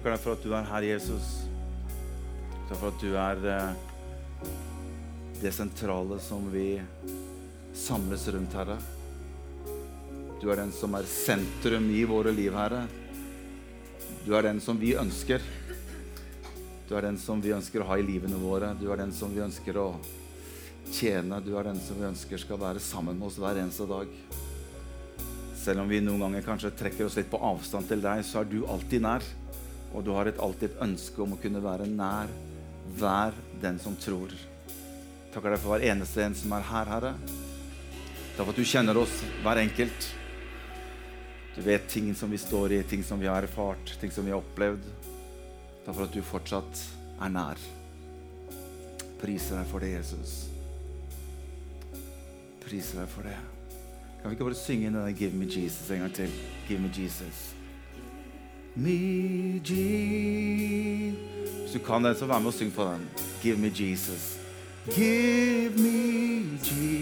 Takker deg for at du er her, Jesus. Takk for at du er eh, det sentrale som vi samles rundt, Herre. Du er den som er sentrum i våre liv, Herre. Du er den som vi ønsker. Du er den som vi ønsker å ha i livene våre. Du er den som vi ønsker å tjene. Du er den som vi ønsker skal være sammen med oss hver eneste dag. Selv om vi noen ganger kanskje trekker oss litt på avstand til deg, så er du alltid nær. Og du har et, alltid ønske om å kunne være nær hver den som tror. Takker deg for hver eneste en som er her, Herre. Takk for at du kjenner oss, hver enkelt. Du vet ting som vi står i, ting som vi har erfart, ting som vi har opplevd. Takk for at du fortsatt er nær. Priser deg for det, Jesus. Priser deg for det. Kan vi ikke bare synge inn denne 'Give me Jesus' en gang til? Give me Jesus. Me Jesus. Hvis du kan den, så vær med og syng på den. Give me Jesus. Give me Jesus.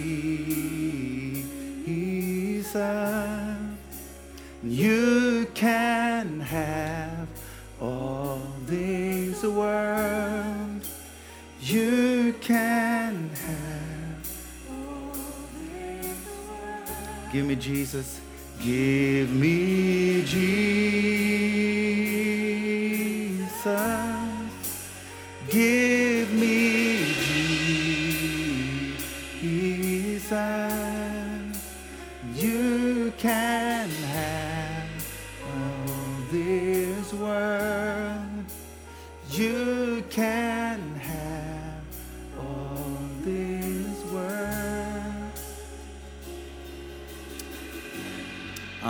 You can have all this world. You can have Give me Jesus. Give me Jesus.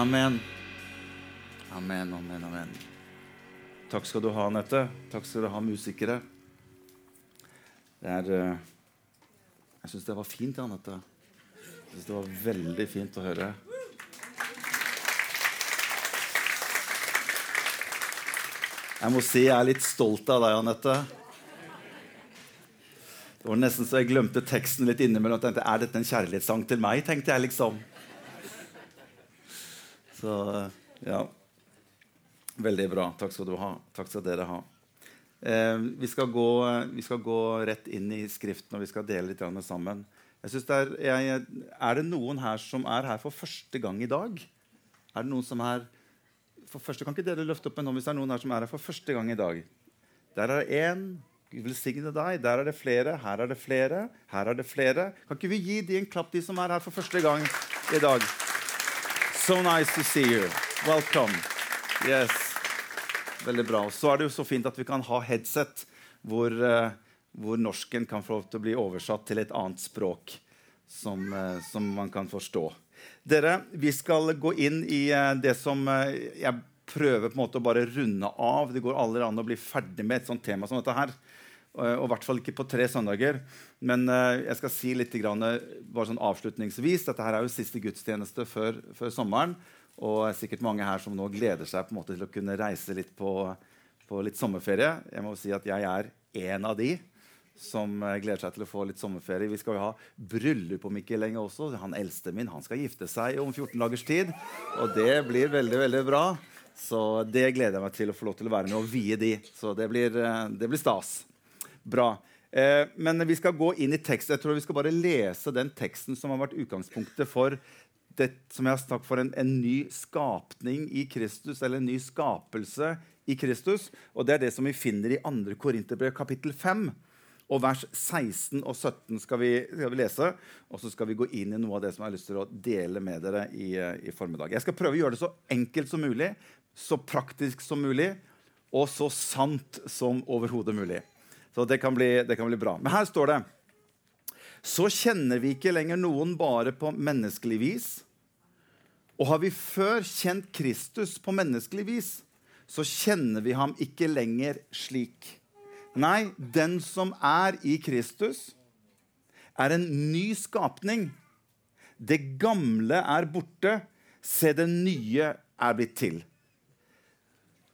Amen. Amen, amen, amen. Takk skal du ha, Anette. Takk skal du ha, musikere. Det er eh, Jeg syns det var fint, Anette. Jeg synes det var veldig fint å høre. Jeg må si jeg er litt stolt av deg, Anette. Det var nesten så jeg glemte teksten litt innimellom. tenkte, Er dette en kjærlighetssang til meg? tenkte jeg liksom. Så ja. Veldig bra. Takk skal du ha. Takk skal dere ha. Eh, vi, skal gå, vi skal gå rett inn i Skriften, og vi skal dele litt sammen. Det er, jeg, er det noen her som er her for første gang i dag? Er det noen som er for første, Kan ikke dere løfte opp en hånd hvis det er noen her som er her for første gang i dag? Der er det én. Gud velsigne deg. Der er det flere. Her er det flere. Her er det flere. Kan ikke vi gi de en klapp, de som er her for første gang i dag? So nice to see you. Welcome. Yes. Veldig bra. Så er det jo så fint at vi kan ha headset hvor, eh, hvor norsken kan få lov til å bli oversatt til et annet språk som, eh, som man kan forstå. Dere, vi skal gå inn i eh, det som jeg prøver på en måte å bare runde av. Det går aldri an å bli ferdig med et sånt tema som dette her. Eh, Og i hvert fall ikke på tre søndager. Men eh, jeg skal si litt eh, bare sånn avslutningsvis. Dette her er jo siste gudstjeneste før, før sommeren. Og det er sikkert mange her som nå gleder seg på en måte til å kunne reise litt på, på litt sommerferie. Jeg må si at jeg er en av de som gleder seg til å få litt sommerferie. Vi skal jo ha bryllup om ikke lenge også. Han eldste min han skal gifte seg om 14 dagers tid. Og det blir veldig, veldig bra. Så det gleder jeg meg til å få lov til å være med og vie de. Så det blir, det blir stas. Bra. Eh, men vi skal gå inn i teksten. Jeg tror vi skal bare lese den teksten som har vært utgangspunktet for det som jeg har snakket for en, en ny skapning i Kristus, eller en ny skapelse i Kristus. Og det er det som vi finner i 2. Korinterbrev kapittel 5. Og vers 16 og 17 skal vi, skal vi lese. Og så skal vi gå inn i noe av det som jeg har lyst til å dele med dere i, i formiddag. Jeg skal prøve å gjøre det så enkelt som mulig, så praktisk som mulig, og så sant som overhodet mulig. Så det kan, bli, det kan bli bra. Men her står det Så kjenner vi ikke lenger noen bare på menneskelig vis. Og har vi før kjent Kristus på menneskelig vis, så kjenner vi ham ikke lenger slik. Nei, den som er i Kristus, er en ny skapning. Det gamle er borte, se det nye er blitt til.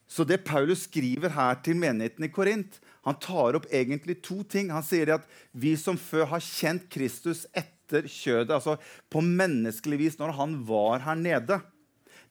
Så det Paulus skriver her til menigheten i Korint, han tar opp egentlig to ting. Han sier at vi som før har kjent Kristus etter kjødet, altså på menneskelig vis når han var her nede,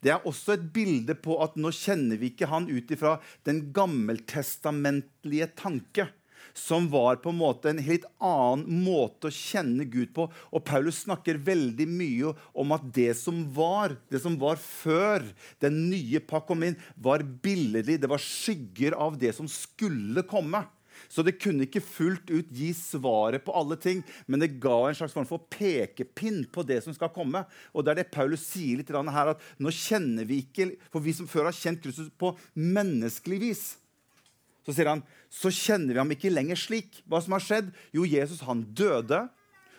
det er også et bilde på at nå kjenner vi ikke han ut ifra den gammeltestamentlige tanke som var på en måte en helt annen måte å kjenne Gud på. Og Paulus snakker veldig mye om at det som var, det som var før den nye pakk kom inn, var billedlig. Det var skygger av det som skulle komme. Så det kunne ikke fullt ut gi svaret på alle ting, men det ga en slags form for pekepinn på det som skal komme. Og det er det Paulus sier litt her, at nå kjenner vi ikke For vi som før har kjent Kristus på menneskelig vis, så sier han så kjenner vi ham ikke lenger slik. Hva som har skjedd? Jo, Jesus han døde,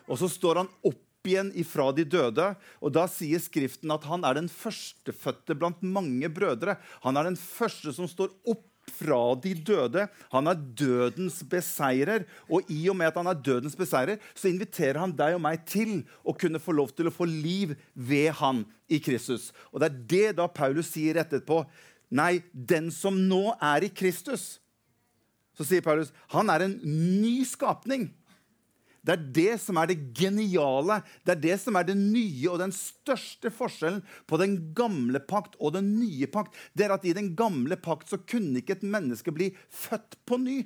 og så står han opp igjen ifra de døde. Og da sier Skriften at han er den førstefødte blant mange brødre. Han er den første som står opp fra de døde. Han er dødens beseirer. Og i og med at han er dødens beseirer, så inviterer han deg og meg til å kunne få lov til å få liv ved han i Kristus. Og det er det da Paulus sier etterpå. Nei, den som nå er i Kristus, så sier Paulus han er en ny skapning. Det er det som er det geniale, det er det som er det nye og den største forskjellen på den gamle pakt og den nye pakt. Det er at I den gamle pakt så kunne ikke et menneske bli født på ny.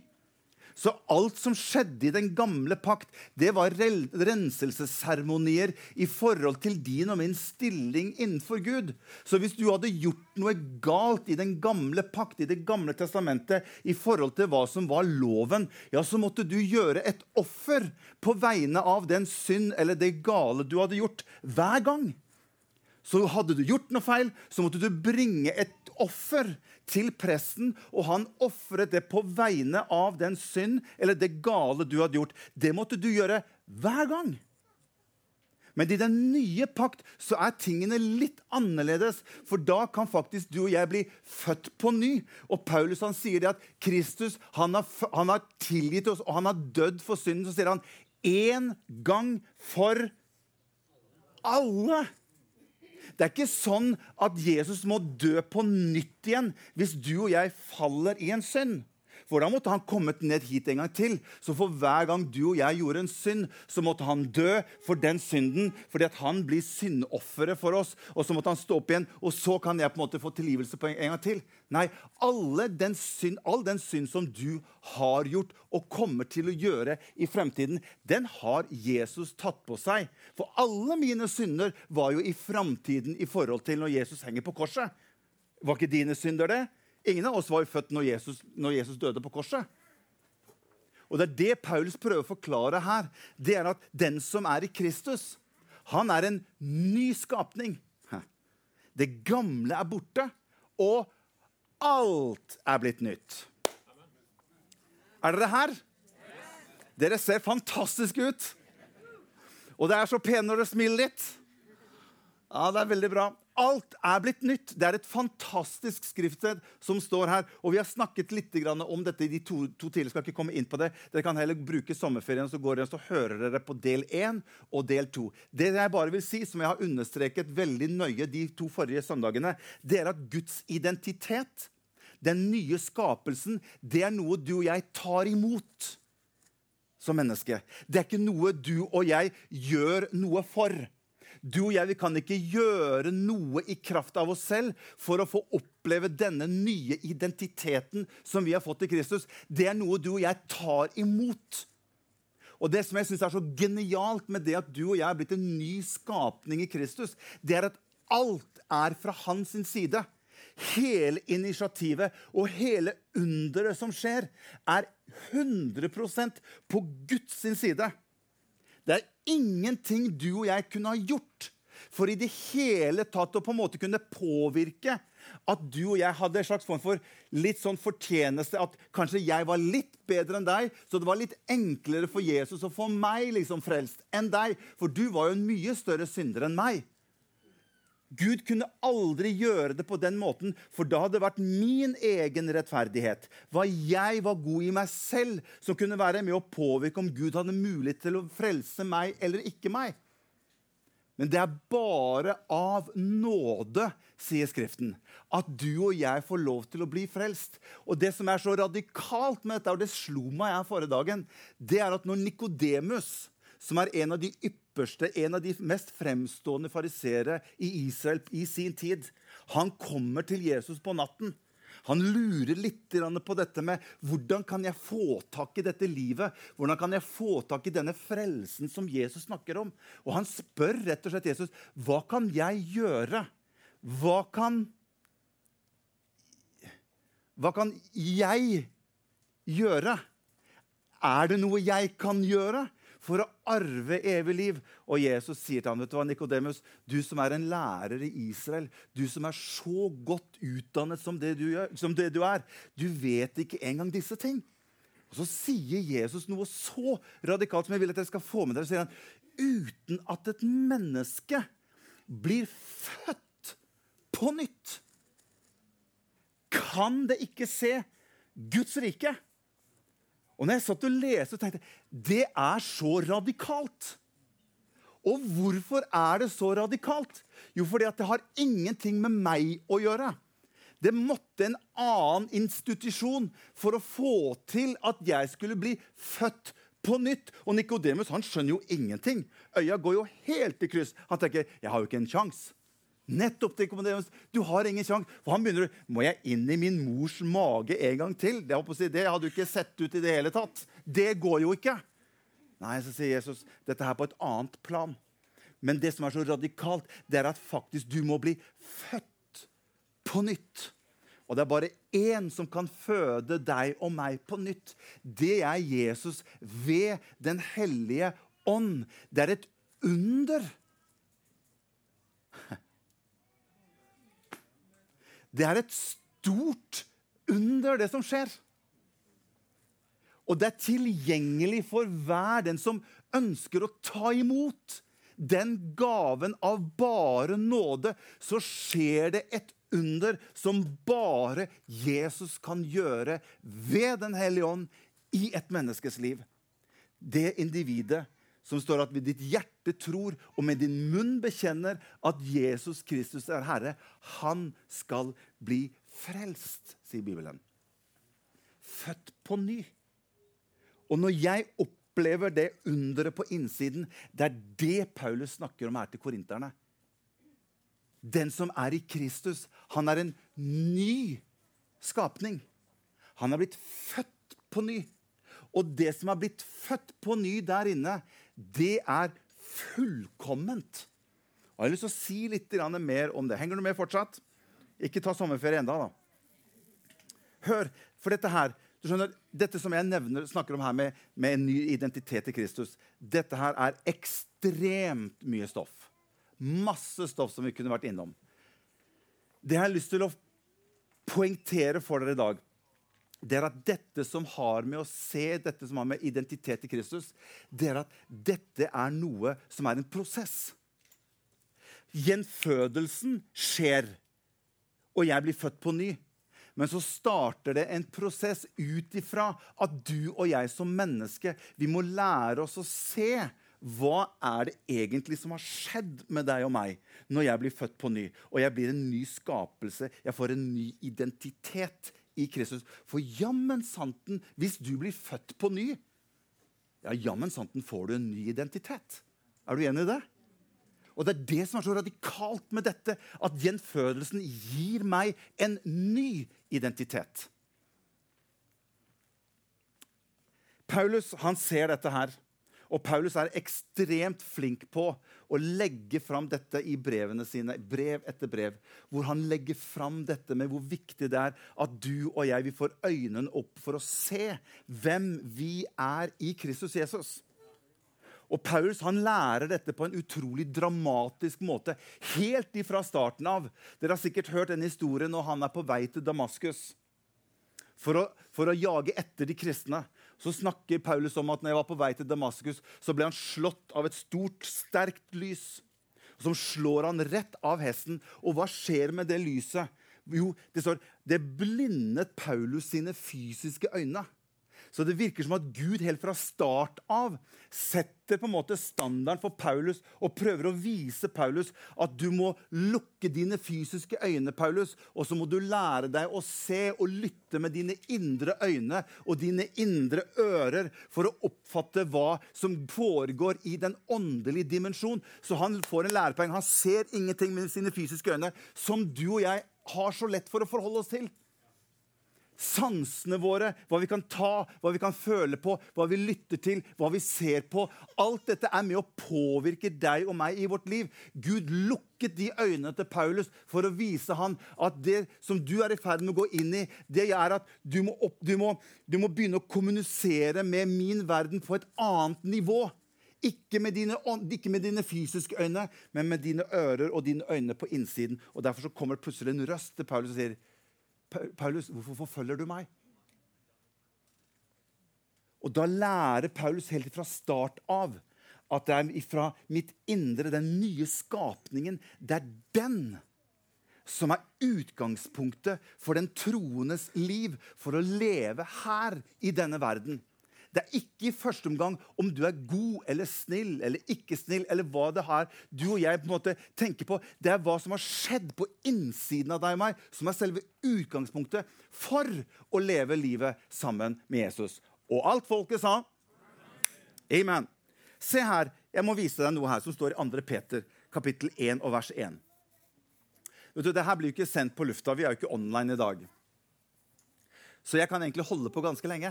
Så alt som skjedde i den gamle pakt, det var renselsesseremonier i forhold til din og min stilling innenfor Gud. Så hvis du hadde gjort noe galt i den gamle pakt, i Det gamle testamentet, i forhold til hva som var loven, ja, så måtte du gjøre et offer på vegne av den synd eller det gale du hadde gjort, hver gang. Så hadde du gjort noe feil, så måtte du bringe et offer til presten, og han ofret det på vegne av den synd eller det gale du hadde gjort. Det måtte du gjøre hver gang. Men i den nye pakt så er tingene litt annerledes. For da kan faktisk du og jeg bli født på ny. Og Paulus han sier det at Kristus han har, han har tilgitt oss, og han har dødd for synden. Så sier han én gang for alle. Det er ikke sånn at Jesus må dø på nytt igjen hvis du og jeg faller i en synd. For da måtte han kommet ned hit en gang til. Så for hver gang du og jeg gjorde en synd, så måtte han dø for den synden. Fordi at han blir syndofferet for oss. Og så måtte han stå opp igjen, og så kan jeg på en måte få tilgivelse på en, gang til. Nei, den synd, all den synd som du har gjort og kommer til å gjøre i fremtiden, den har Jesus tatt på seg. For alle mine synder var jo i framtiden i forhold til når Jesus henger på korset. Var ikke dine synder det? Ingen av oss var jo født når Jesus, når Jesus døde på korset. Og Det er det Paulus prøver å forklare her. Det er at den som er i Kristus, han er en ny skapning. Det gamle er borte, og alt er blitt nytt. Er dere her? Dere ser fantastiske ut. Og det er så pene når dere smiler litt. Ja, det er veldig bra. Alt er blitt nytt. Det er et fantastisk skriftsted som står her. Og Vi har snakket litt om dette i de to, to tidligere. skal ikke komme inn på det. Dere kan heller bruke sommerferien, så går dere og hører dere på del 1 og del 2. Det jeg bare vil si, som jeg har understreket veldig nøye de to forrige søndagene, det er at Guds identitet, den nye skapelsen, det er noe du og jeg tar imot som menneske. Det er ikke noe du og jeg gjør noe for. Du og jeg vi kan ikke gjøre noe i kraft av oss selv for å få oppleve denne nye identiteten som vi har fått i Kristus. Det er noe du og jeg tar imot. Og Det som jeg synes er så genialt med det at du og jeg er blitt en ny skapning i Kristus, det er at alt er fra hans side. Hele initiativet og hele underet som skjer, er 100% på Guds side. Det er ingenting du og jeg kunne ha gjort for i det hele tatt å på en måte kunne påvirke at du og jeg hadde en slags form for litt sånn fortjeneste. At kanskje jeg var litt bedre enn deg, så det var litt enklere for Jesus å få meg liksom frelst enn deg. For du var jo en mye større synder enn meg. Gud kunne aldri gjøre det på den måten, for da hadde det vært min egen rettferdighet, hva jeg var god i meg selv, som kunne være med å påvirke om Gud hadde mulighet til å frelse meg eller ikke meg. Men det er bare av nåde, sier Skriften, at du og jeg får lov til å bli frelst. Og det som er så radikalt med dette, og det slo meg her forrige dagen, det er at når Nikodemus som er en av de ypperste, en av de mest fremstående fariseere i Israel i sin tid. Han kommer til Jesus på natten. Han lurer litt på dette med hvordan kan jeg få tak i dette livet? Hvordan kan jeg få tak i denne frelsen som Jesus snakker om? Og han spør rett og slett Jesus hva kan jeg gjøre? Hva kan Hva kan jeg gjøre? Er det noe jeg kan gjøre? For å arve evig liv. Og Jesus sier til ham, vet du hva, Nikodemus, du som er en lærer i Israel, du som er så godt utdannet som det du, gjør, som det du er, du vet ikke engang disse ting. Og Så sier Jesus noe så radikalt som jeg vil at dere skal få med dere. sier han, Uten at et menneske blir født på nytt, kan det ikke se Guds rike. Og når jeg satt og leste, tenkte jeg det er så radikalt. Og hvorfor er det så radikalt? Jo, fordi det har ingenting med meg å gjøre. Det måtte en annen institusjon for å få til at jeg skulle bli født på nytt. Og Nikodemus skjønner jo ingenting. Øya går jo helt i kryss. Han tenker jeg har jo ikke en sjanse. Nettopp det, Du har ingen sjanse. For han begynner Må jeg inn i min mors mage en gang til? Det, si, det hadde du ikke sett ut i det hele tatt. Det går jo ikke. Nei, så sier Jesus dette her på et annet plan. Men det som er så radikalt, det er at faktisk du må bli født på nytt. Og det er bare én som kan føde deg og meg på nytt. Det er Jesus ved Den hellige ånd. Det er et under. Det er et stort under, det som skjer. Og det er tilgjengelig for hver den som ønsker å ta imot den gaven av bare nåde. Så skjer det et under som bare Jesus kan gjøre ved Den hellige ånd i et menneskes liv. Det individet som står at ved ditt hjerte tror og med din munn bekjenner at Jesus Kristus er Herre, han skal bli frelst, sier Bibelen. Født på ny. Og når jeg opplever det underet på innsiden, det er det Paulus snakker om her til korinterne. Den som er i Kristus, han er en ny skapning. Han er blitt født på ny. Og det som er blitt født på ny der inne, det er fullkomment. Og Jeg har lyst til å si litt mer om det. Henger du med fortsatt? Ikke ta sommerferie enda, da. Hør, for dette her du skjønner, Dette som jeg nevner, snakker om her med, med en ny identitet i Kristus, dette her er ekstremt mye stoff. Masse stoff som vi kunne vært innom. Det jeg har lyst til å poengtere for dere i dag, det er at dette som har med å se, dette som har med identitet i Kristus, det er at dette er noe som er en prosess. Gjenfødelsen skjer, og jeg blir født på ny. Men så starter det en prosess ut ifra at du og jeg som menneske vi må lære oss å se hva er det egentlig som har skjedd med deg og meg når jeg blir født på ny? Og jeg blir en ny skapelse. Jeg får en ny identitet i Kristus. For jammen santen, hvis du blir født på ny, ja, jammen santen får du en ny identitet. Er du enig i det? Og Det er det som er så radikalt med dette, at gjenfødelsen gir meg en ny identitet. Paulus han ser dette her. Og Paulus er ekstremt flink på å legge fram dette i brevene sine, brev etter brev, hvor han legger fram dette med hvor viktig det er at du og jeg vi får øynene opp for å se hvem vi er i Kristus Jesus. Og Paulus han lærer dette på en utrolig dramatisk måte. Helt ifra starten av. Dere har sikkert hørt den historien når han er på vei til Damaskus for å, for å jage etter de kristne så snakker Paulus om at når jeg var på vei til Damaskus, så ble han slått av et stort, sterkt lys. Som slår han rett av hesten. Og hva skjer med det lyset? Jo, det står det blindet Paulus sine fysiske øyne. Så det virker som at Gud helt fra start av setter på en måte standarden for Paulus og prøver å vise Paulus at du må lukke dine fysiske øyne, Paulus, og så må du lære deg å se og lytte med dine indre øyne og dine indre ører for å oppfatte hva som foregår i den åndelige dimensjon. Så han får en lærepoeng. Han ser ingenting med sine fysiske øyne som du og jeg har så lett for å forholde oss til sansene våre, hva vi kan ta, hva vi kan føle på, hva vi lytter til, hva vi ser på. Alt dette er med å påvirke deg og meg i vårt liv. Gud lukket de øynene til Paulus for å vise han at det som du er i ferd med å gå inn i, det er at du må, opp, du må, du må begynne å kommunisere med min verden på et annet nivå. Ikke med, dine, ikke med, dine, fysiske øyne, men med dine ører og dine øyne på innsiden. Og Derfor så kommer det plutselig en røst til Paulus og sier Paulus, hvorfor forfølger du meg? Og da lærer Paulus helt fra start av at det er fra mitt indre, den nye skapningen, det er den som er utgangspunktet for den troendes liv, for å leve her i denne verden. Det er ikke i første omgang om du er god eller snill eller ikke snill, eller hva det har du og jeg på en måte tenker på. Det er hva som har skjedd på innsiden av deg og meg, som er selve utgangspunktet for å leve livet sammen med Jesus. Og alt folket sa Amen. Se her, jeg må vise deg noe her som står i 2. Peter kapittel 1 og vers 1. Vet du, Dette blir jo ikke sendt på lufta. Vi er jo ikke online i dag. Så jeg kan egentlig holde på ganske lenge.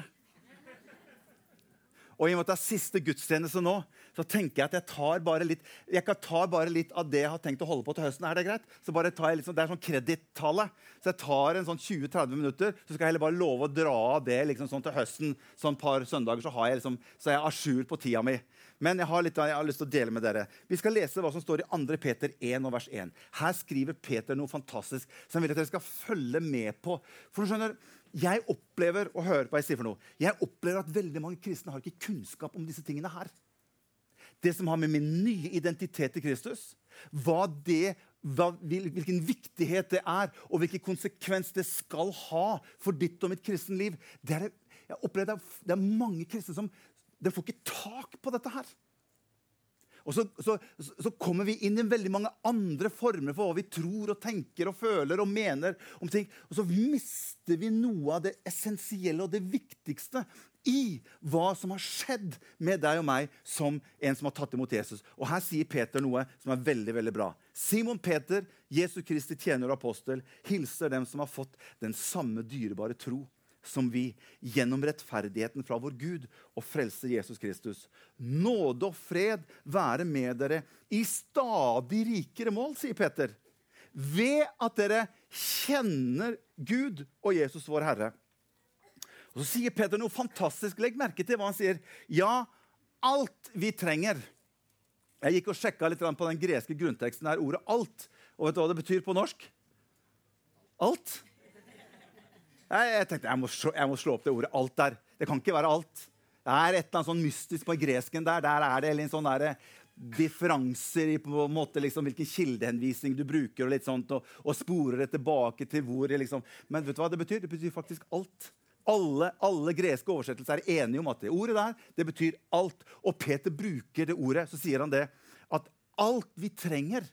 Og i og med at det er siste gudstjeneste nå, så tenker jeg at jeg tar bare litt jeg tar bare litt av det jeg har tenkt å holde på til høsten. Er Det greit? Så bare tar jeg litt sånn, Det er sånn kredittale. Så jeg tar en sånn 20-30 minutter, så skal jeg heller bare love å dra av det liksom sånn til høsten. Sånn par søndager, så, har jeg liksom, så er jeg à jour på tida mi. Men jeg har, litt, jeg har lyst til å dele med dere. Vi skal lese hva som står i 2. Peter 1 og vers 1. Her skriver Peter noe fantastisk som jeg vil at dere skal følge med på. For du skjønner, jeg opplever og hører på jeg sier for noe, jeg opplever at veldig mange kristne har ikke kunnskap om disse tingene her. Det som har med min nye identitet i Kristus, hva det, hva, hvilken viktighet det er, og hvilken konsekvens det skal ha for ditt og mitt kristenliv. Det er, jeg opplever det er, det er mange kristne som de får ikke tak på dette her. Og så, så, så, kommer vi inn i veldig mange andre former for hva vi tror og tenker og føler og mener om ting. Og så mister vi noe av det essensielle og det viktigste i hva som har skjedd med deg og meg som en som har tatt imot Jesus. Og her sier Peter noe som er veldig veldig bra. Simon Peter, Jesu Kristi tjener og apostel, hilser dem som har fått den samme dyrebare tro som vi, gjennom rettferdigheten fra vår Gud og frelser Jesus Kristus. Nåde og fred være med dere i stadig rikere mål, sier Peter. Ved at dere kjenner Gud og Jesus vår Herre. Og Så sier Peter noe fantastisk. Legg merke til hva han sier. Ja, alt vi trenger. Jeg gikk og sjekka litt på den greske grunnteksten her, ordet 'alt'. Og vet du hva det betyr på norsk? Alt. Jeg, jeg tenkte jeg må, slå, jeg må, slå, opp det ordet 'alt' der. Det kan ikke være alt. Det er et eller annet sånn mystisk på gresken der. Der er det en sånn der, differanser i på en måte liksom, hvilken kildehenvisning du bruker, og litt sånt, og, og sporer det tilbake til hvor liksom. Men vet du hva det betyr? Det betyr faktisk alt. Alle, alle, greske oversettelser er enige om at det ordet der det betyr alt. Og Peter bruker det ordet. Så sier han det at alt vi trenger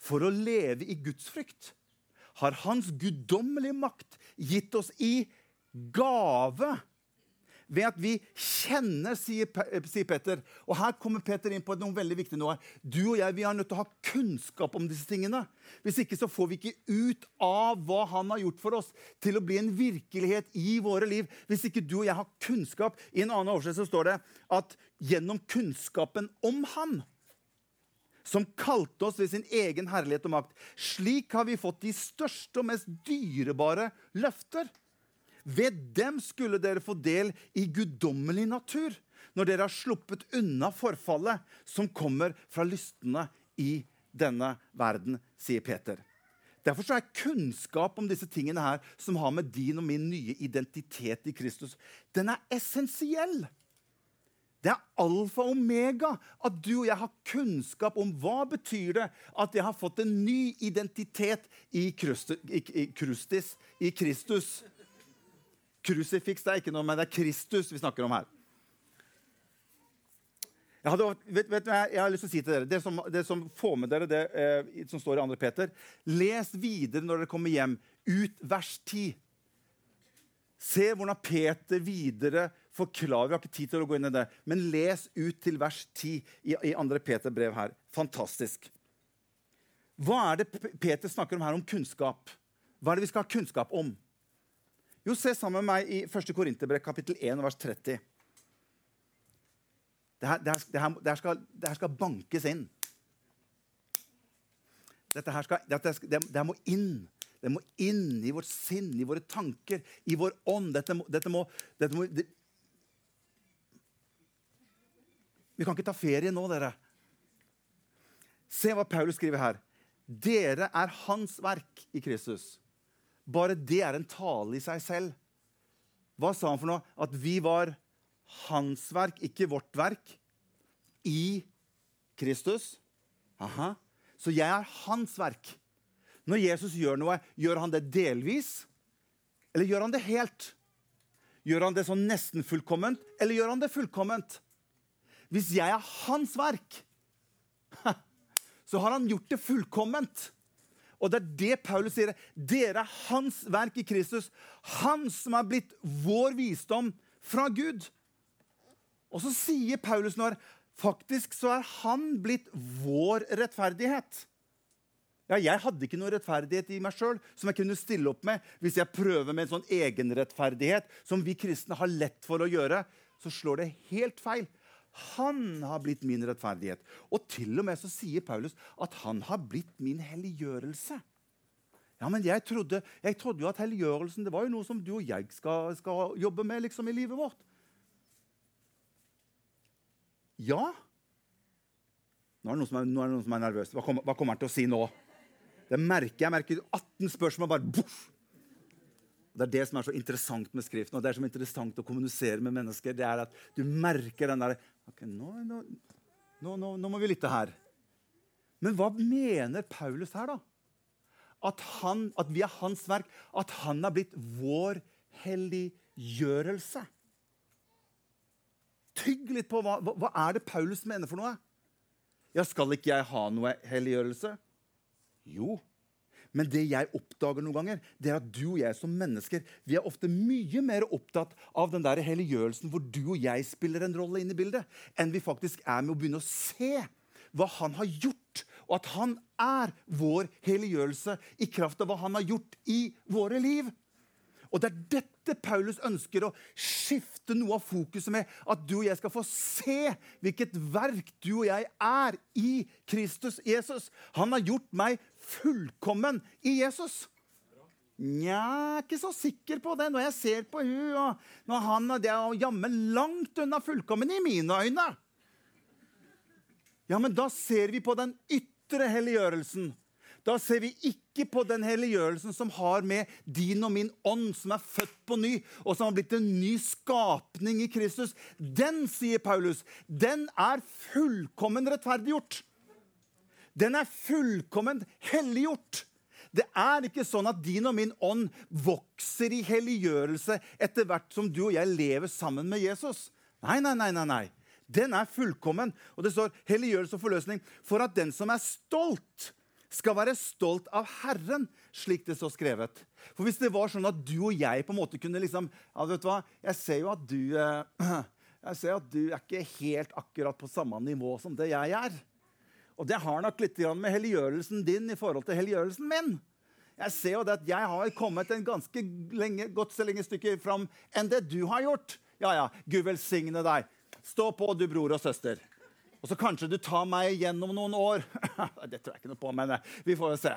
for å leve i Guds frykt, har Hans guddommelige makt gitt oss i gave. Ved at vi kjenner, sier, Peter. Og her kommer Peter inn på noe veldig viktig nå. Du og jeg vi er nødt til å ha kunnskap om disse tingene. Hvis ikke så får vi ikke ut av hva han har gjort for oss, til å bli en virkelighet i våre liv. Hvis ikke du og jeg har kunnskap I en annen oversettelse står det at gjennom kunnskapen om han som kalte oss ved sin egen herlighet og makt. Slik har vi fått de største og mest dyrebare løfter. Ved dem skulle dere få del i guddommelig natur, når dere har sluppet unna forfallet som kommer fra lystene i denne verden, sier Peter. Derfor er kunnskap om disse tingene her, som har med din og min nye identitet i Kristus, den er essensiell. Det er alfa og omega at du og jeg har kunnskap om hva betyr det at jeg har fått en ny identitet i, Krustis, i, Kristus. Krusifiks det er ikke noe, men det er Kristus vi snakker om her. Jeg, hadde, vet, vet, jeg, har lyst til å si til dere, Det som, det som får med dere det eh, som står i 2. Peter Les videre når dere kommer hjem, ut vers 10. Se hvordan Peter videre forklarer. Vi har ikke tid til å gå inn i det, men les ut til vers 10 i, i 2. Peter brev her. Fantastisk. Hva er det Peter snakker om her om kunnskap? Hva er det vi skal ha kunnskap om? Jo, Se sammen med meg i 1. Korinterbrev kapittel 1 vers 30. Det her, det, her, det, her, det her, skal, det her skal bankes inn. Dette her, skal, dette, det, det må inn. Det må inn i vårt sinn, i våre tanker, i vår ånd. Dette må, dette må, dette må Vi kan ikke ta ferie nå, dere. Se hva Paulus skriver her. Dere er hans verk i Kristus. Bare det er en tale i seg selv. Hva sa han for noe? At vi var hans verk, ikke vårt verk, i Kristus. Aha. Så jeg er hans verk. Når Jesus gjør noe, gjør han det delvis, eller gjør han det helt? Gjør han det sånn nesten fullkomment, eller gjør han det fullkomment? Hvis jeg er hans verk, så har han gjort det fullkomment. Og det er det Paulus sier. Dere er hans verk i Kristus. Han som er blitt vår visdom fra Gud. Og så sier Paulus når faktisk så er han blitt vår rettferdighet. Ja, Jeg hadde ikke noe rettferdighet i meg sjøl som jeg kunne stille opp med. Hvis jeg prøver med en sånn egenrettferdighet som vi kristne har lett for å gjøre, så slår det helt feil. Han har blitt min rettferdighet. Og til og med så sier Paulus at han har blitt min helliggjørelse. Ja, men jeg trodde, jeg trodde jo at helliggjørelsen det var jo noe som du og jeg skal, skal jobbe med liksom, i livet vårt. Ja. Nå er det noen som er, noen som er nervøs. Hva kommer, hva kommer han til å si nå? Det merker jeg. merker 18 spørsmål bare boff! Det er det som er så interessant med Skriften, og det er så interessant å kommunisere med mennesker. det er at Du merker den der okay, nå, nå, nå, nå, må vi lytte her. Men hva mener Paulus her, da? At, han, at vi er hans verk, at han har blitt vår helliggjørelse. Tygg litt på hva, hva er det Paulus mener for noe. Ja, Skal ikke jeg ha noe helliggjørelse? Jo, men det jeg oppdager noen ganger, det er at du og jeg som mennesker vi er ofte mye mer opptatt av den der helliggjørelsen hvor du og jeg spiller en rolle inn i bildet, enn vi faktisk er med å begynne å se hva han har gjort, og at han er vår helliggjørelse i kraft av hva han har gjort i våre liv. Og det er dette Paulus ønsker å skifte noe av fokuset med. At du og jeg skal få se hvilket verk du og jeg er i Kristus Jesus. Han har gjort meg fullkommen i Jesus. Nja, ikke så sikker på det når jeg ser på hun, og når han og det er jammen langt unna fullkommen i mine øyne. Ja, men da ser vi på den ytre helliggjørelsen. Da ser vi ikke på den helliggjørelsen som har med din og min ånd, som er født på ny, og som har blitt en ny skapning i Kristus. Den, sier Paulus, den er fullkommen rettferdiggjort. Den er fullkomment helliggjort. Det er ikke sånn at din og min ånd vokser i helliggjørelse etter hvert som du og jeg lever sammen med Jesus. Nei, nei, nei, nei, nei. Den er fullkommen. Og det står helliggjørelse og forløsning for at den som er stolt, skal være stolt av Herren, slik det står skrevet. For hvis det var sånn at du og jeg på en måte kunne liksom ja, vet du hva, Jeg ser jo at du eh, jeg ser at du er ikke helt akkurat på samme nivå som det jeg er. Og det har nok litt med helliggjørelsen din i forhold til helliggjørelsen min. Jeg ser jo det at jeg har kommet en ganske lenge, godt så lenge stykke fram enn det du har gjort. Ja, ja, Gud velsigne deg. Stå på, du bror og søster. Og så kanskje du tar meg gjennom noen år. det tror jeg ikke noe på, men vi får jo se.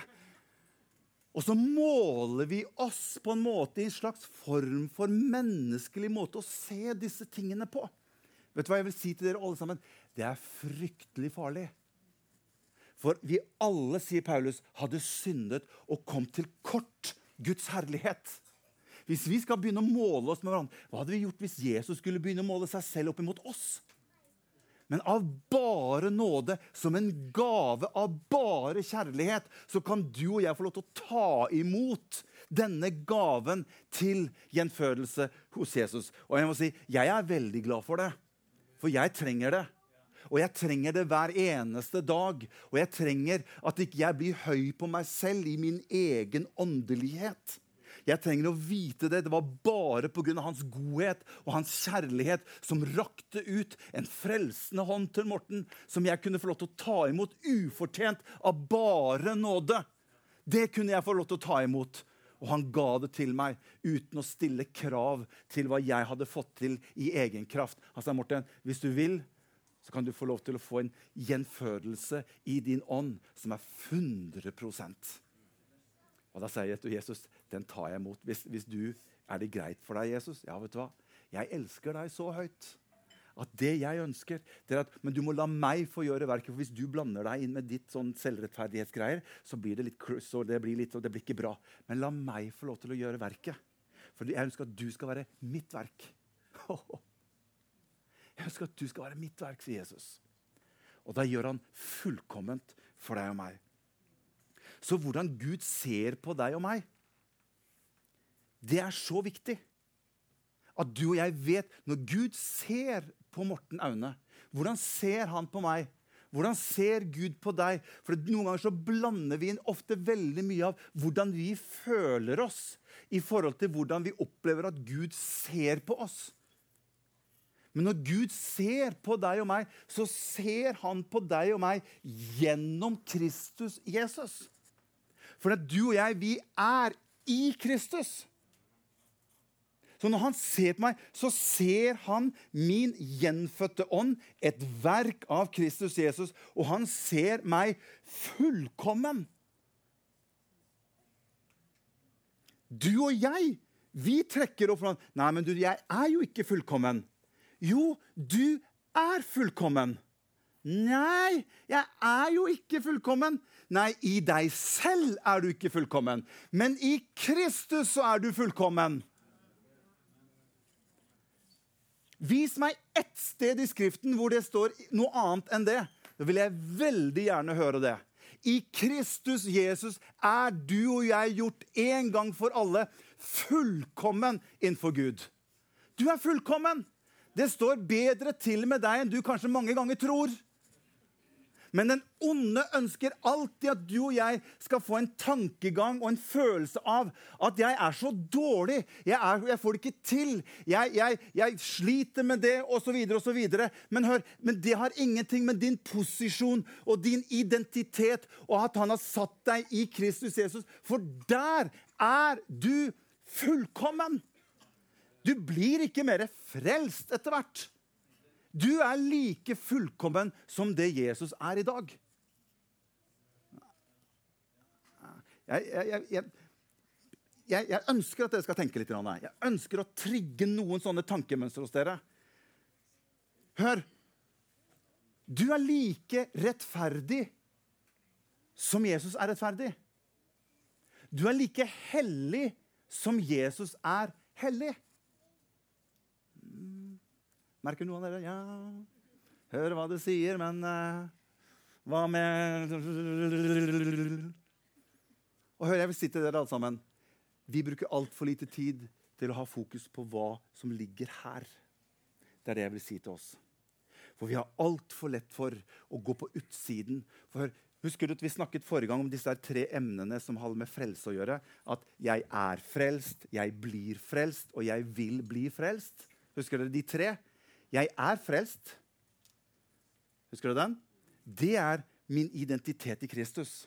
Og så måler vi oss på en måte i en slags form for menneskelig måte å se disse tingene på. Vet du hva jeg vil si til dere alle sammen? Det er fryktelig farlig. For vi alle, sier Paulus, hadde syndet og kom til kort Guds herlighet. Hvis vi skal begynne å måle oss med hverandre, Hva hadde vi gjort hvis Jesus skulle begynne å måle seg selv opp imot oss? Men av bare nåde, som en gave av bare kjærlighet, så kan du og jeg få lov til å ta imot denne gaven til gjenfødelse hos Jesus. Og jeg må si, jeg er veldig glad for det, for jeg trenger det. Og jeg trenger det hver eneste dag. Og jeg trenger at ikke jeg blir høy på meg selv i min egen åndelighet. Jeg trenger å vite det. Det var bare pga. hans godhet og hans kjærlighet som rakte ut en frelsende hånd til Morten, som jeg kunne få lov til å ta imot ufortjent av bare nåde. Det kunne jeg få lov til å ta imot. Og han ga det til meg uten å stille krav til hva jeg hadde fått til i egen kraft. Han sa, Morten, hvis du vil, så kan du få lov til å få en gjenfødelse i din ånd som er 100 og da sier jeg til Jesus, den tar jeg imot. Hvis, hvis du, Er det greit for deg, Jesus? Ja, vet du hva? Jeg elsker deg så høyt at det jeg ønsker det er at, Men du må la meg få gjøre verket. for Hvis du blander deg inn med ditt sånn selvrettferdighetsgreier, så blir det litt kryss, og det blir, litt, og det blir ikke bra. Men la meg få lov til å gjøre verket. For jeg ønsker at du skal være mitt verk. Jeg ønsker at du skal være mitt verk, sier Jesus. Og da gjør han fullkomment for deg og meg. Så hvordan Gud ser på deg og meg, det er så viktig. At du og jeg vet Når Gud ser på Morten Aune, hvordan ser han på meg? Hvordan ser Gud på deg? For Noen ganger så blander vi inn ofte veldig mye av hvordan vi føler oss, i forhold til hvordan vi opplever at Gud ser på oss. Men når Gud ser på deg og meg, så ser han på deg og meg gjennom Kristus Jesus. For at du og jeg, vi er i Kristus. Så når han ser på meg, så ser han min gjenfødte ånd, et verk av Kristus Jesus, og han ser meg fullkommen. Du og jeg, vi trekker opp fra Nei, men du, jeg er jo ikke fullkommen. Jo, du er fullkommen. Nei, jeg er jo ikke fullkommen. Nei, i deg selv er du ikke fullkommen. Men i Kristus så er du fullkommen. Vis meg ett sted i Skriften hvor det står noe annet enn det. Da vil jeg veldig gjerne høre det. I Kristus Jesus er du og jeg gjort en gang for alle fullkommen innenfor Gud. Du er fullkommen. Det står bedre til med deg enn du kanskje mange ganger tror. Men den onde ønsker alltid at du og jeg skal få en tankegang og en følelse av at jeg er så dårlig. Jeg, er, jeg får det ikke til. Jeg, jeg, jeg sliter med det, osv. osv. Men hør, men det har ingenting med din posisjon og din identitet og at han har satt deg i Kristus Jesus. For der er du fullkommen. Du blir ikke mer frelst etter hvert. Du er like fullkommen som det Jesus er i dag. Jeg, jeg, jeg, jeg ønsker at dere skal tenke litt. Jeg ønsker å trigge noen sånne tankemønstre hos dere. Hør. Du er like rettferdig som Jesus er rettferdig. Du er like hellig som Jesus er hellig. Merker noen av dere? Ja, hører hva du sier, men uh, hva med Og hør, jeg vil si til dere alle sammen Vi bruker altfor lite tid til å ha fokus på hva som ligger her. Det er det jeg vil si til oss. For vi har altfor lett for å gå på utsiden. For Husker du at Vi snakket forrige gang om disse tre emnene som har med frelse å gjøre. At jeg er frelst, jeg blir frelst, og jeg vil bli frelst. Husker dere de tre? Jeg er frelst. Husker du den? Det er min identitet i Kristus.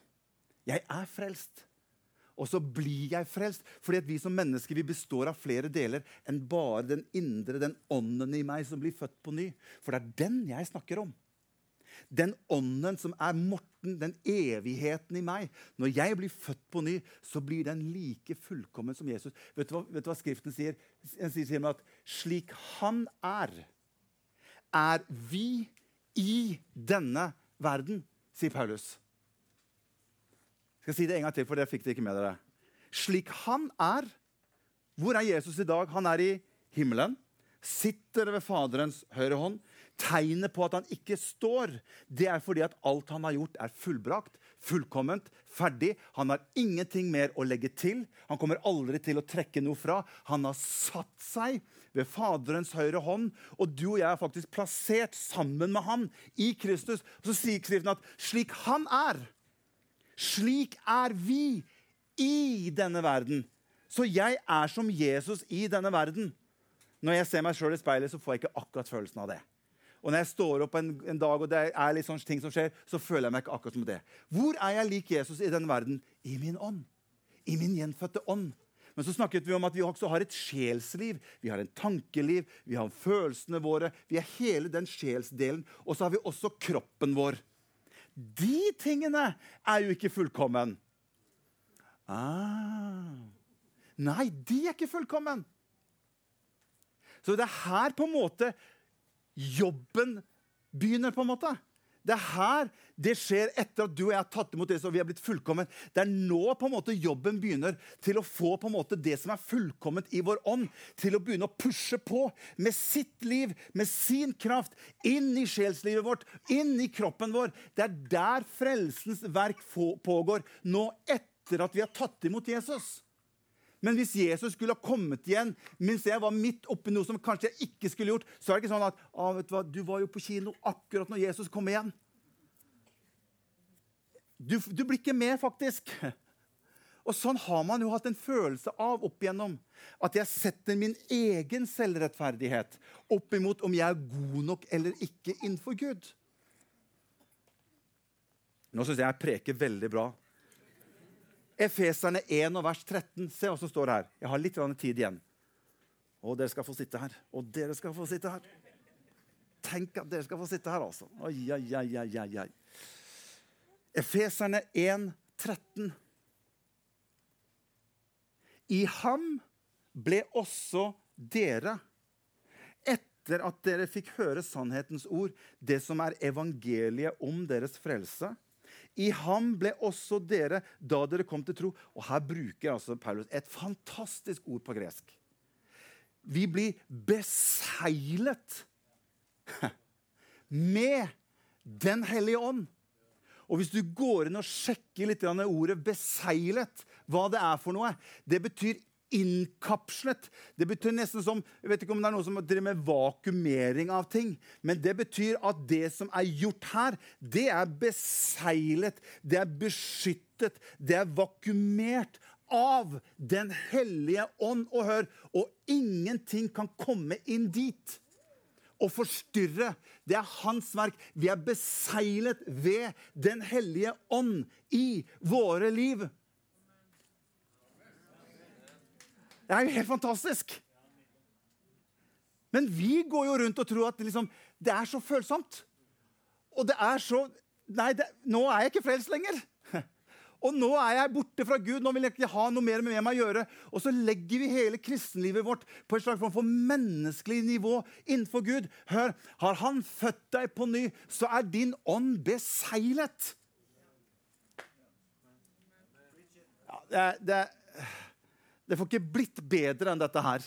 Jeg er frelst. Og så blir jeg frelst. Fordi at vi som mennesker vi består av flere deler enn bare den indre, den ånden i meg som blir født på ny. For det er den jeg snakker om. Den ånden som er Morten, den evigheten i meg. Når jeg blir født på ny, så blir den like fullkommen som Jesus. Vet du hva, vet du hva Skriften sier? Den sier at slik han er er vi i denne verden, sier Paulus. Jeg skal si det en gang til, for det fikk dere ikke med dere. Slik han er Hvor er Jesus i dag? Han er i himmelen. Sitter ved Faderens høyre hånd. Tegnet på at han ikke står, det er fordi at alt han har gjort, er fullbrakt, fullkomment, ferdig. Han har ingenting mer å legge til. Han kommer aldri til å trekke noe fra. Han har satt seg ved Faderens høyre hånd, og du og jeg er faktisk plassert sammen med han i Kristus. Og så sier Skriften at slik han er, slik er vi i denne verden. Så jeg er som Jesus i denne verden. Når jeg ser meg sjøl i speilet, så får jeg ikke akkurat følelsen av det. Og når jeg står opp en, en, dag og det er litt sånne ting som skjer, så føler jeg meg ikke akkurat som det. Hvor er jeg lik Jesus i denne verden? I min ånd. I min gjenfødte ånd. Men så snakket vi om at vi også har et sjelsliv. Vi har en tankeliv, vi har følelsene våre. Vi er hele den sjelsdelen. Og så har vi også kroppen vår. De tingene er jo ikke fullkommen. Ah. Nei, de er ikke fullkommen. Så det er her på en måte jobben begynner. på en måte. Det er her det skjer etter at du og jeg har tatt imot Jesus og vi har blitt fullkommen. Det er nå på en måte jobben begynner til å få på en måte det som er fullkomment i vår ånd, til å begynne å pushe på med sitt liv, med sin kraft, inn i sjelslivet vårt, inn i kroppen vår. Det er der frelsens verk pågår nå etter at vi har tatt imot Jesus. Men hvis Jesus skulle ha kommet igjen mens jeg var midt oppi noe som kanskje jeg ikke skulle gjort, så er det ikke sånn at ah, vet du, hva, du var jo på kino akkurat når Jesus kom igjen. Du, du blir ikke med, faktisk. Og sånn har man jo hatt en følelse av opp igjennom. At jeg setter min egen selvrettferdighet opp imot om jeg er god nok eller ikke innenfor Gud. Nå syns jeg jeg preker veldig bra. Efeserne 1 og vers 13. Se hva som står her. Jeg har litt tid igjen. Og dere skal få sitte her. Og dere skal få sitte her. Tenk at dere skal få sitte her, altså. Oi, oi, oi, oi, oi. Efeserne 1, 13. I ham ble også dere, etter at dere fikk høre sannhetens ord, det som er evangeliet om deres frelse, i ham ble også dere da dere kom til tro. Og her bruker altså Paulus et fantastisk ord på gresk. Vi blir beseglet med Den hellige ånd. Og Hvis du går inn og sjekker litt ordet 'beseglet', hva det er for noe Det betyr innkapslet. Det betyr nesten som Jeg vet ikke om det er noe som driver med vakuumering av ting. Men det betyr at det som er gjort her, det er beseglet, det er beskyttet, det er vakuumert av Den hellige ånd. Og hør, og ingenting kan komme inn dit og forstyrre. Det er hans verk. Vi er beseglet ved Den hellige ånd i våre liv. Det er jo helt fantastisk. Men vi går jo rundt og tror at liksom, det er så følsomt. Og det er så Nei, det, nå er jeg ikke frelst lenger. Og nå er jeg borte fra Gud. Nå vil jeg ikke ha noe mer med meg å gjøre. Og så legger vi hele kristenlivet vårt på et slags form for menneskelig nivå innenfor Gud. Hør, har Han født deg på ny, så er din ånd beseglet. Ja, det, det det får ikke blitt bedre enn dette her.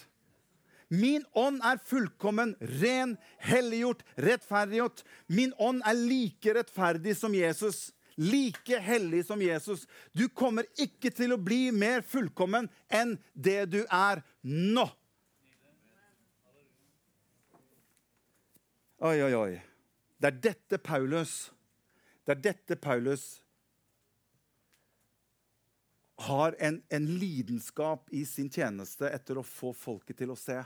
Min ånd er fullkommen, ren, helliggjort, rettferdiggjort. Min ånd er like rettferdig som Jesus. Like hellig som Jesus. Du kommer ikke til å bli mer fullkommen enn det du er nå. Oi, oi, oi. Det er dette Paulus Det er dette Paulus har en, en, lidenskap i sin tjeneste etter å få folket til å se.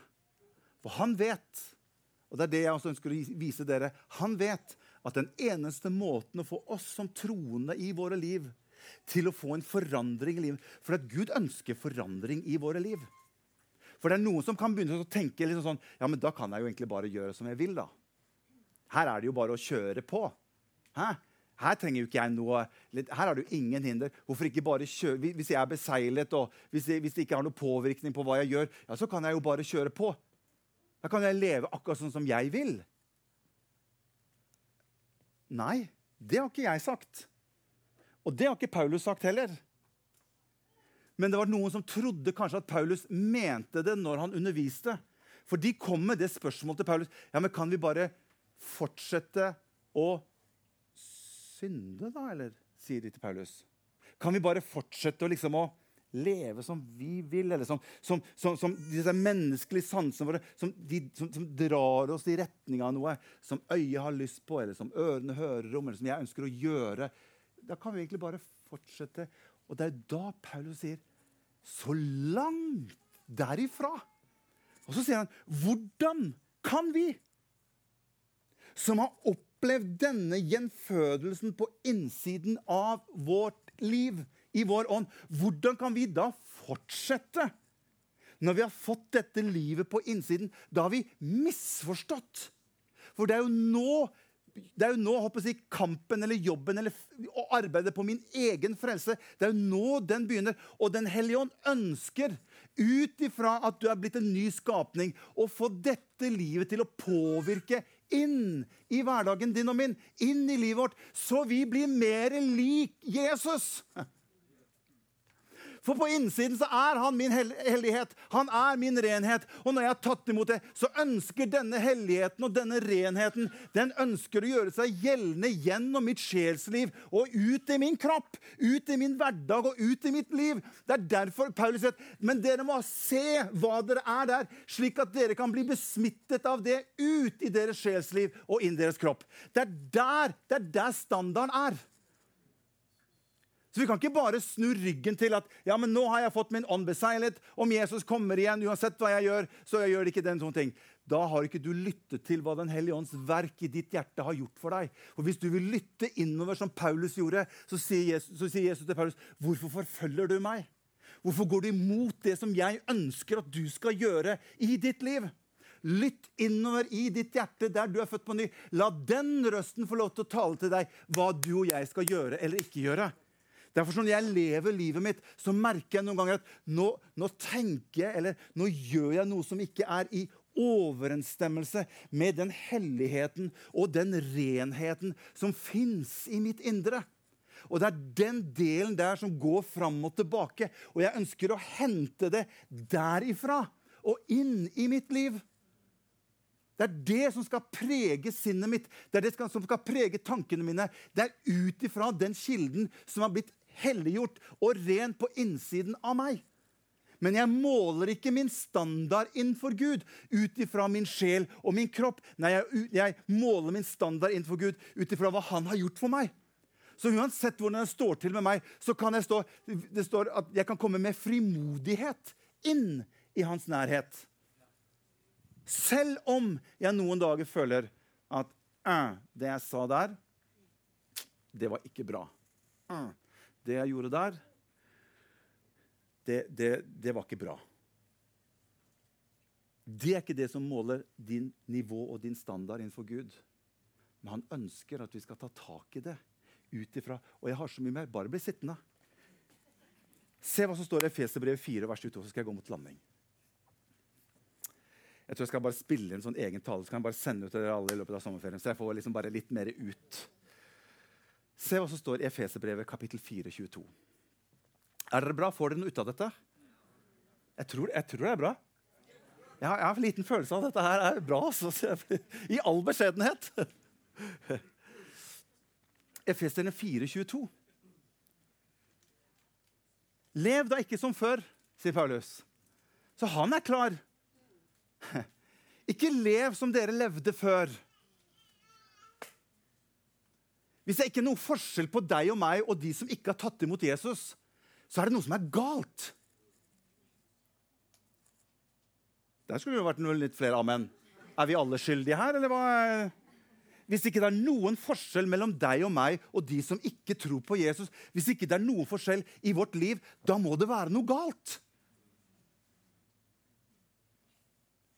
For han vet, og det er det jeg også ønsker å vise dere, han vet at den eneste måten å få oss som troende i våre liv til å få en forandring i livet For at Gud ønsker forandring i våre liv. For det er noen som kan begynne å tenke liksom sånn Ja, men da kan jeg jo egentlig bare gjøre som jeg vil, da. Her er det jo bare å kjøre på. Hæ? Her trenger jo ikke jeg noe Her har jo ingen hinder. Hvorfor ikke bare kjøre Hvis jeg er beseglet, og hvis, jeg, hvis det ikke har noe påvirkning på hva jeg gjør, ja, så kan jeg jo bare kjøre på. Da kan jeg leve akkurat sånn som jeg vil. Nei, det har ikke jeg sagt. Og det har ikke Paulus sagt heller. Men det var noen som trodde kanskje at Paulus mente det når han underviste. For de kom med det spørsmålet til Paulus. Ja, men kan vi bare fortsette å synde, da? Eller sier de til Paulus. Kan vi bare fortsette å, liksom, å leve som vi vil? Eller som, som, som, som disse menneskelige sansene våre som, de, drar oss i retning av noe som øyet har lyst på, eller som ørene hører om, eller som jeg ønsker å gjøre. Da kan vi egentlig bare fortsette. Og det er da Paulus sier så langt derifra. Og så sier han, hvordan kan vi, som har opplevd denne gjenfødelsen på innsiden av vårt liv, i vår ånd, hvordan kan vi da fortsette? Når vi har fått dette livet på innsiden, da har vi misforstått. For det er jo nå det er jo nå håper jeg, kampen eller jobben eller å arbeide på min egen frelse det er jo nå den begynner. Og Den hellige ånd ønsker, ut ifra at du er blitt en ny skapning, å få dette livet til å påvirke inn i hverdagen din og min, inn i livet vårt, så vi blir mer lik Jesus. For på innsiden så er han min hellighet. Han er min renhet. Og når jeg har tatt imot det, så ønsker denne helligheten og denne renheten den ønsker å gjøre seg gjeldende gjennom mitt sjelsliv og ut i min kropp, ut i min hverdag og ut i mitt liv. Det er derfor Paulus sier men dere må se hva dere er der, slik at dere kan bli besmittet av det ut i deres sjelsliv og inn i deres kropp. Det er der, det er der standarden er. Så vi kan ikke bare snu ryggen til at ja, men nå har jeg fått min ånd beseilet. Om Jesus kommer igjen, uansett hva jeg gjør, så jeg gjør ikke den sånne ting. Da har ikke du lyttet til hva Den hellige ånds verk i ditt hjerte har gjort for deg. Og Hvis du vil lytte innover, som Paulus gjorde, så sier Jesus, så sier Jesus til Paulus, 'Hvorfor forfølger du meg?' Hvorfor går du imot det som jeg ønsker at du skal gjøre i ditt liv? Lytt innover i ditt hjerte der du er født på ny. La den røsten få lov til å tale til deg hva du og jeg skal gjøre eller ikke gjøre. Derfor Når jeg lever livet mitt, så merker jeg noen ganger at nå, nå tenker jeg, eller nå gjør jeg noe som ikke er i overensstemmelse med den helligheten og den renheten som fins i mitt indre. Og Det er den delen der som går fram og tilbake. Og jeg ønsker å hente det derifra og inn i mitt liv. Det er det som skal prege sinnet mitt, det er det som skal prege tankene mine. Det er ut ifra den kilden som har blitt helliggjort og ren på innsiden av meg. Men jeg måler ikke min standard innenfor Gud ut ifra min sjel og min kropp. Nei, jeg, jeg måler min standard innenfor Gud ut ifra hva han har gjort for meg. Så uansett hvordan det står til med meg, så kan jeg stå, det står at jeg kan komme med frimodighet inn i hans nærhet. Selv om jeg noen dager føler at det jeg sa der, det var ikke bra. Uh, det jeg gjorde der, det, det, det, var ikke bra. Det er ikke det som måler din nivå og din standard innenfor Gud. Men han ønsker at vi skal ta tak i det ut ifra Og jeg har så mye mer. Bare bli sittende. Se hva som står i Efeserbrevet 4, vers 22, så skal jeg gå mot landing. Jeg tror jeg skal bare spille en sånn egen tale, så kan jeg bare sende ut til dere alle i løpet av sommerferien. Så jeg får liksom bare litt mer ut. Se hva som står i Efeserbrevet kapittel 4, 22. Er dere bra? Får dere noe ut av dette? Jeg tror, jeg tror det er bra. Jeg har, jeg har en liten følelse av at dette her er bra. Altså. I all beskjedenhet. Efeserne 4, 22. Lev da ikke som før, sier Paulus. Så han er klar. Ikke lev som dere levde før. Hvis det ikke er noen forskjell på deg og meg og de som ikke har tatt imot Jesus, så er det noe som er galt. Der skulle det vært noe litt flere amen. Er vi alle skyldige her, eller hva? Hvis ikke det er noen forskjell mellom deg og meg og de som ikke tror på Jesus, hvis ikke det er noen forskjell i vårt liv, da må det være noe galt.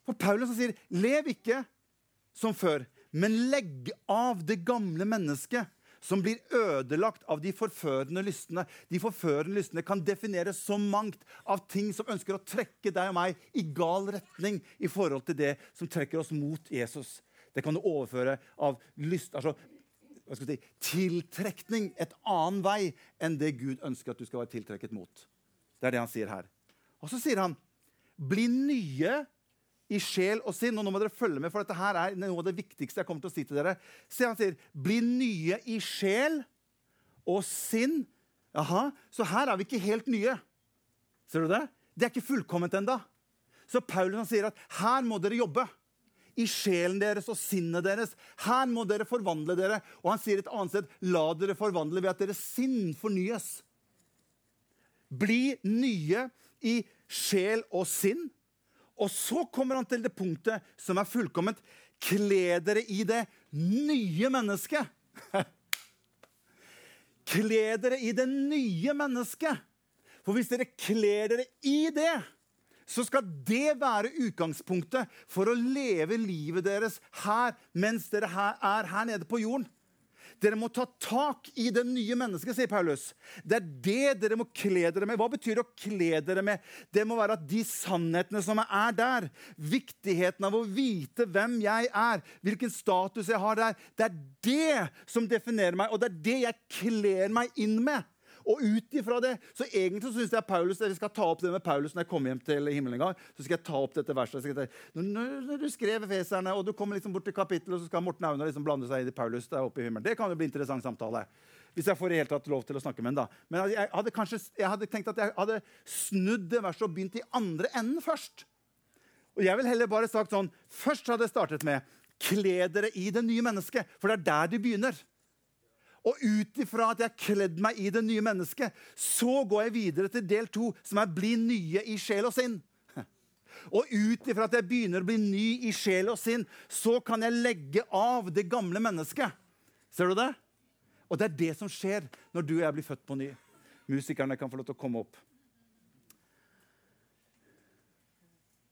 For Paulus sier, 'Lev ikke som før, men legg av det gamle mennesket' som blir ødelagt av de forførende lystne. De forførende lystne kan defineres så mangt av ting som ønsker å trekke deg og meg i gal retning i forhold til det som trekker oss mot Jesus. Det kan du overføre av lyst, altså, si, tiltrekning et annen vei enn det Gud ønsker at du skal være tiltrekket mot. Det er det han sier her. Og så sier han, bli nye i sjel og sinn. Og nå må dere følge med, for dette her er noe av det viktigste jeg kommer til å si til dere. Se, han sier, bli nye i sjel og sinn. Jaha, så her er vi ikke helt nye. Ser du det? Det er ikke fullkomment enda. Så Paulus han sier at her må dere jobbe. I sjelen deres og sinnet deres. Her må dere forvandle dere. Og han sier et annet sted la dere forvandle ved at deres sinn fornyes. Bli nye i sjel og sinn. Og så kommer han til det punktet som er fullkomment. Kle dere i det nye mennesket. Kle dere i det nye mennesket. For hvis dere kler dere i det, så skal det være utgangspunktet for å leve livet deres her mens dere er her nede på jorden. Dere må ta tak i det nye mennesket, sier Paulus. Det er det dere må kle dere med. Hva betyr å kle dere med? Det må være at de sannhetene som er der, viktigheten av å vite hvem jeg er, hvilken status jeg har der, det er det som definerer meg, og det er det jeg kler meg inn med. Og ut ifra det, så egentlig så synes jeg Paulus, jeg skal ta opp det med Paulus når jeg kommer hjem til himmelen en gang. så skal jeg ta opp dette verset. Ta, når, når, du skrev Feserne, og du kommer liksom bort til kapittelet, og så skal Morten Aune liksom blande seg inn i Paulus der oppe i himmelen. Det kan jo bli interessant samtale. Hvis jeg får i hele tatt lov til å snakke med ham. da. Men jeg hadde, kanskje, jeg hadde tenkt at jeg hadde snudd det verset og begynt i andre enden først. Og jeg vil heller bare sagt sånn, Først hadde jeg startet med Kle dere i det nye mennesket, for det er der de begynner. Og ut ifra at jeg har kledd meg i det nye mennesket, så går jeg videre til del to, som er 'bli nye i sjel og sinn'. Og ut ifra at jeg begynner å bli ny i sjel og sinn, så kan jeg legge av det gamle mennesket. Ser du det? Og det er det som skjer når du og jeg blir født på ny. Musikerne kan få lov til å komme opp.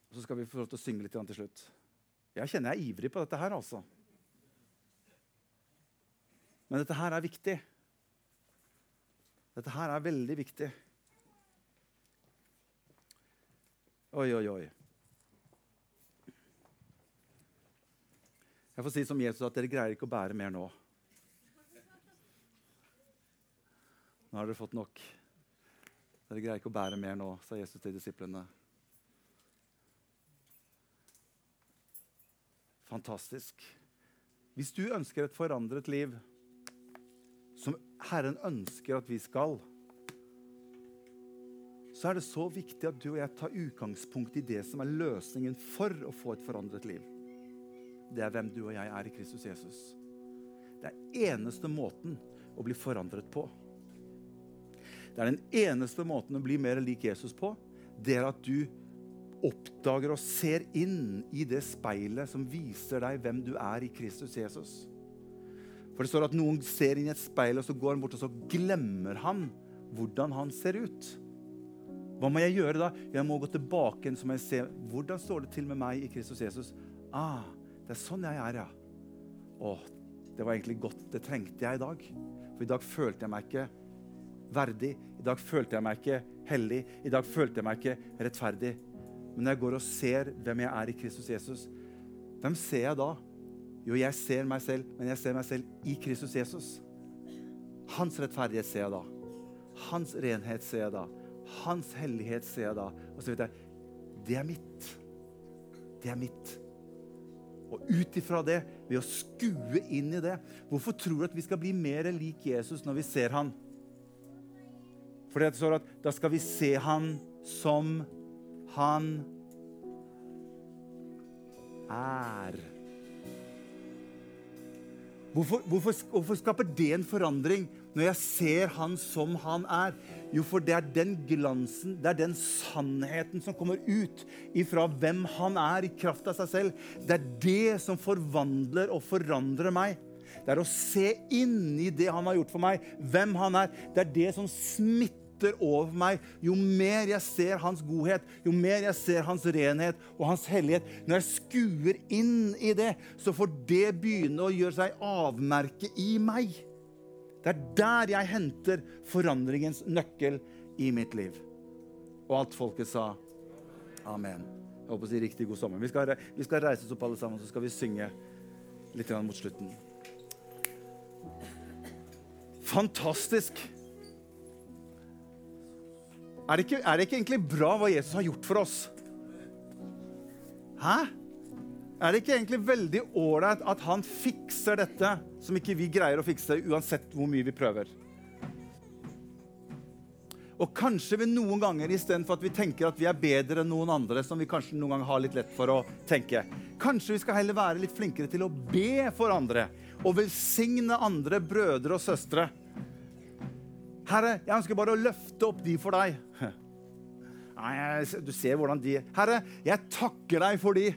Og så skal vi få lov til å synge litt til slutt. Jeg kjenner jeg er ivrig på dette her, altså. Men dette her er viktig. Dette her er veldig viktig. Oi, oi, oi. Jeg får si som Jesus at dere greier ikke å bære mer nå. Nå har dere fått nok. Dere greier ikke å bære mer nå, sa Jesus til disiplene. Fantastisk. Hvis du ønsker et forandret liv Herren ønsker at vi skal, så er det så viktig at du og jeg tar utgangspunkt i det som er løsningen for å få et forandret liv. Det er hvem du og jeg er i Kristus Jesus. Det er eneste måten å bli forandret på. Det er den eneste måten å bli mer lik Jesus på. Det er at du oppdager og ser inn i det speilet som viser deg hvem du er i Kristus Jesus. For det står at noen ser inn i et speil, og så går han bort og så glemmer han hvordan han ser ut. Hva må jeg gjøre da? Jeg må gå tilbake så må jeg se hvordan står det til med meg i Kristus Jesus. Ah, det er sånn jeg er, ja. Å, det var egentlig godt. Det trengte jeg i dag. For i dag følte jeg meg ikke verdig. I dag følte jeg meg ikke hellig. I dag følte jeg meg ikke rettferdig. Men når jeg går og ser hvem jeg er i Kristus Jesus, hvem ser jeg da? Jo, jeg ser meg selv, men jeg ser meg selv i Kristus Jesus. Hans rettferdighet ser jeg da. Hans renhet ser jeg da. Hans hellighet ser jeg da. Og så vet jeg det er mitt. Det er mitt. Og ut ifra det, ved å skue inn i det Hvorfor tror du at vi skal bli mer lik Jesus når vi ser han? Fordi det står at da skal vi se han som han er. Hvorfor, hvorfor, hvorfor, skaper det en forandring når jeg ser han som han er? Jo, for det er den glansen, det er den sannheten som kommer ut ifra hvem han er i kraft av seg selv. Det er det som forvandler og forandrer meg. Det er å se inn i det han har gjort for meg, hvem han er. Det er det som smitter smitter over meg. Jo mer jeg ser hans godhet, jo mer jeg ser hans renhet og hans hellighet Når jeg skuer inn i det, så får det begynne å gjøre seg avmerke i meg. Det er der jeg henter forandringens nøkkel i mitt liv. Og alt folket sa amen. Jeg håper å si riktig god sommer. Vi skal, vi skal reise oss opp alle sammen, så skal vi synge litt mot slutten. Fantastisk. Er det, ikke, er det ikke egentlig bra hva Jesus har gjort for oss? Hæ? Er det ikke egentlig veldig ålreit at han fikser dette som ikke vi greier å fikse, uansett hvor mye vi prøver? Og kanskje vi noen ganger istedenfor at vi tenker at vi er bedre enn noen andre, som vi kanskje noen ganger har litt lett for å tenke, kanskje vi skal heller være litt flinkere til å be for andre og velsigne andre brødre og søstre. Herre, jeg ønsker bare å løfte opp de for deg. Du ser hvordan de Herre, jeg takker deg for de.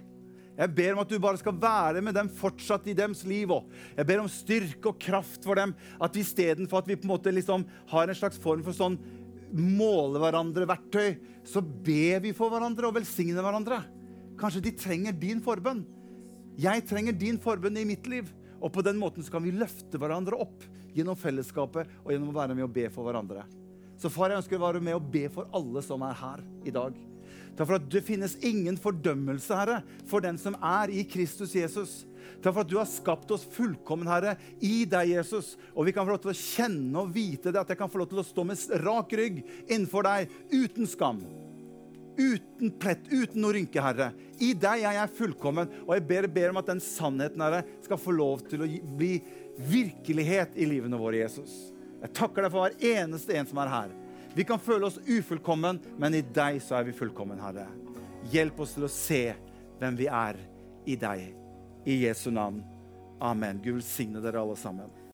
Jeg ber om at du bare skal være med dem fortsatt i deres liv. Også. Jeg ber om styrke og kraft for dem. At istedenfor at vi på en måte liksom har en slags form for sånn måle hverandre-verktøy, så ber vi for hverandre og velsigner hverandre. Kanskje de trenger din forbønn. Jeg trenger din forbønn i mitt liv. Og på den måten så kan vi løfte hverandre opp gjennom fellesskapet og gjennom å være med og be for hverandre. Så far, jeg ønsker å være med og be for alle som er her i dag. Takk for at det finnes ingen fordømmelse, Herre, for den som er i Kristus Jesus. Takk for at du har skapt oss fullkommen, Herre, i deg, Jesus. Og vi kan få lov til å kjenne og vite det, at jeg kan få lov til å stå med rak rygg innenfor deg, uten skam. Uten plett, uten noe rynke, Herre. I deg er jeg fullkommen, og jeg ber, ber om at den sannheten, Herre, skal få lov til å bli virkelighet i livene våre, Jesus. Jeg takker deg for hver eneste en som er her. Vi kan føle oss ufullkommen, men i deg så er vi fullkommen, Herre. Hjelp oss til å se hvem vi er i deg. I Jesu navn. Amen. Gud velsigne dere alle sammen.